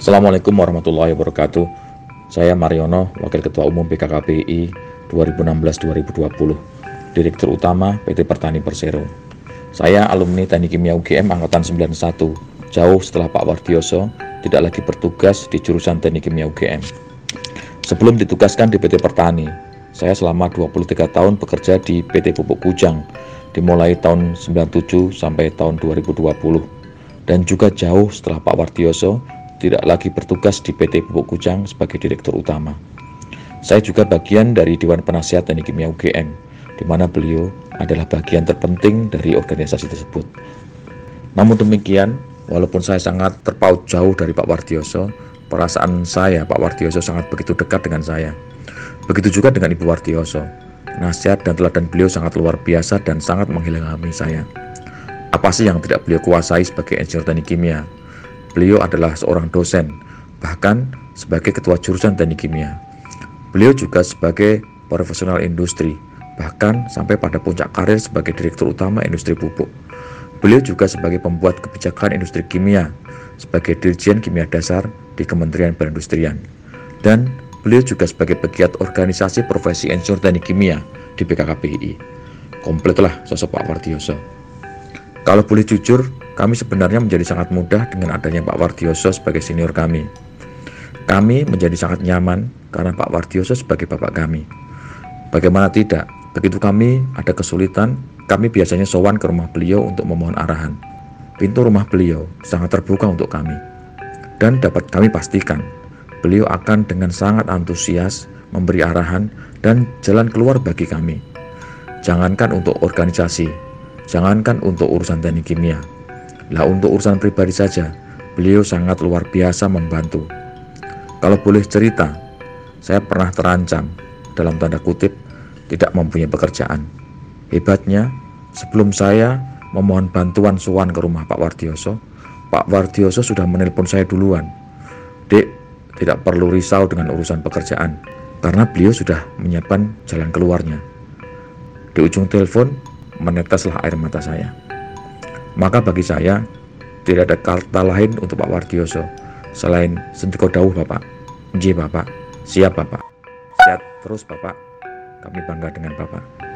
Assalamualaikum warahmatullahi wabarakatuh. Saya Mariono, Wakil Ketua Umum PKKPI 2016-2020, Direktur Utama PT Pertani Persero. Saya alumni Teknik Kimia UGM Angkatan 91, jauh setelah Pak Wardioso tidak lagi bertugas di jurusan Teknik Kimia UGM. Sebelum ditugaskan di PT Pertani, saya selama 23 tahun bekerja di PT Pupuk Kujang, dimulai tahun 97 sampai tahun 2020, dan juga jauh setelah Pak Wardioso tidak lagi bertugas di PT Pupuk Kujang sebagai direktur utama. Saya juga bagian dari Dewan Penasihat Teknik Kimia UGM, di mana beliau adalah bagian terpenting dari organisasi tersebut. Namun demikian, walaupun saya sangat terpaut jauh dari Pak Wardioso, perasaan saya Pak Wardioso sangat begitu dekat dengan saya. Begitu juga dengan Ibu Wardioso. Nasihat dan teladan beliau sangat luar biasa dan sangat menghilangkan saya. Apa sih yang tidak beliau kuasai sebagai insinyur teknik kimia? Beliau adalah seorang dosen, bahkan sebagai ketua jurusan teknik kimia. Beliau juga sebagai profesional industri, bahkan sampai pada puncak karir sebagai direktur utama industri pupuk. Beliau juga sebagai pembuat kebijakan industri kimia, sebagai dirjen kimia dasar di Kementerian Perindustrian. Dan beliau juga sebagai pegiat organisasi profesi insinyur teknik kimia di BKKPI. Komplitlah sosok Pak Wardioso. Kalau boleh jujur, kami sebenarnya menjadi sangat mudah dengan adanya Pak Wardioso sebagai senior kami. Kami menjadi sangat nyaman karena Pak Wardioso sebagai bapak kami. Bagaimana tidak, begitu kami ada kesulitan, kami biasanya sowan ke rumah beliau untuk memohon arahan. Pintu rumah beliau sangat terbuka untuk kami. Dan dapat kami pastikan, beliau akan dengan sangat antusias memberi arahan dan jalan keluar bagi kami. Jangankan untuk organisasi, jangankan untuk urusan teknik kimia, lah untuk urusan pribadi saja, beliau sangat luar biasa membantu. Kalau boleh cerita, saya pernah terancam dalam tanda kutip tidak mempunyai pekerjaan. Hebatnya, sebelum saya memohon bantuan suan ke rumah Pak Wardioso, Pak Wardioso sudah menelpon saya duluan. Dek, tidak perlu risau dengan urusan pekerjaan, karena beliau sudah menyiapkan jalan keluarnya. Di ujung telepon, meneteslah air mata saya. Maka bagi saya, tidak ada kata lain untuk Pak Wardioso selain sendiko dawuh Bapak. Nji Bapak, siap Bapak. Siap terus Bapak. Kami bangga dengan Bapak.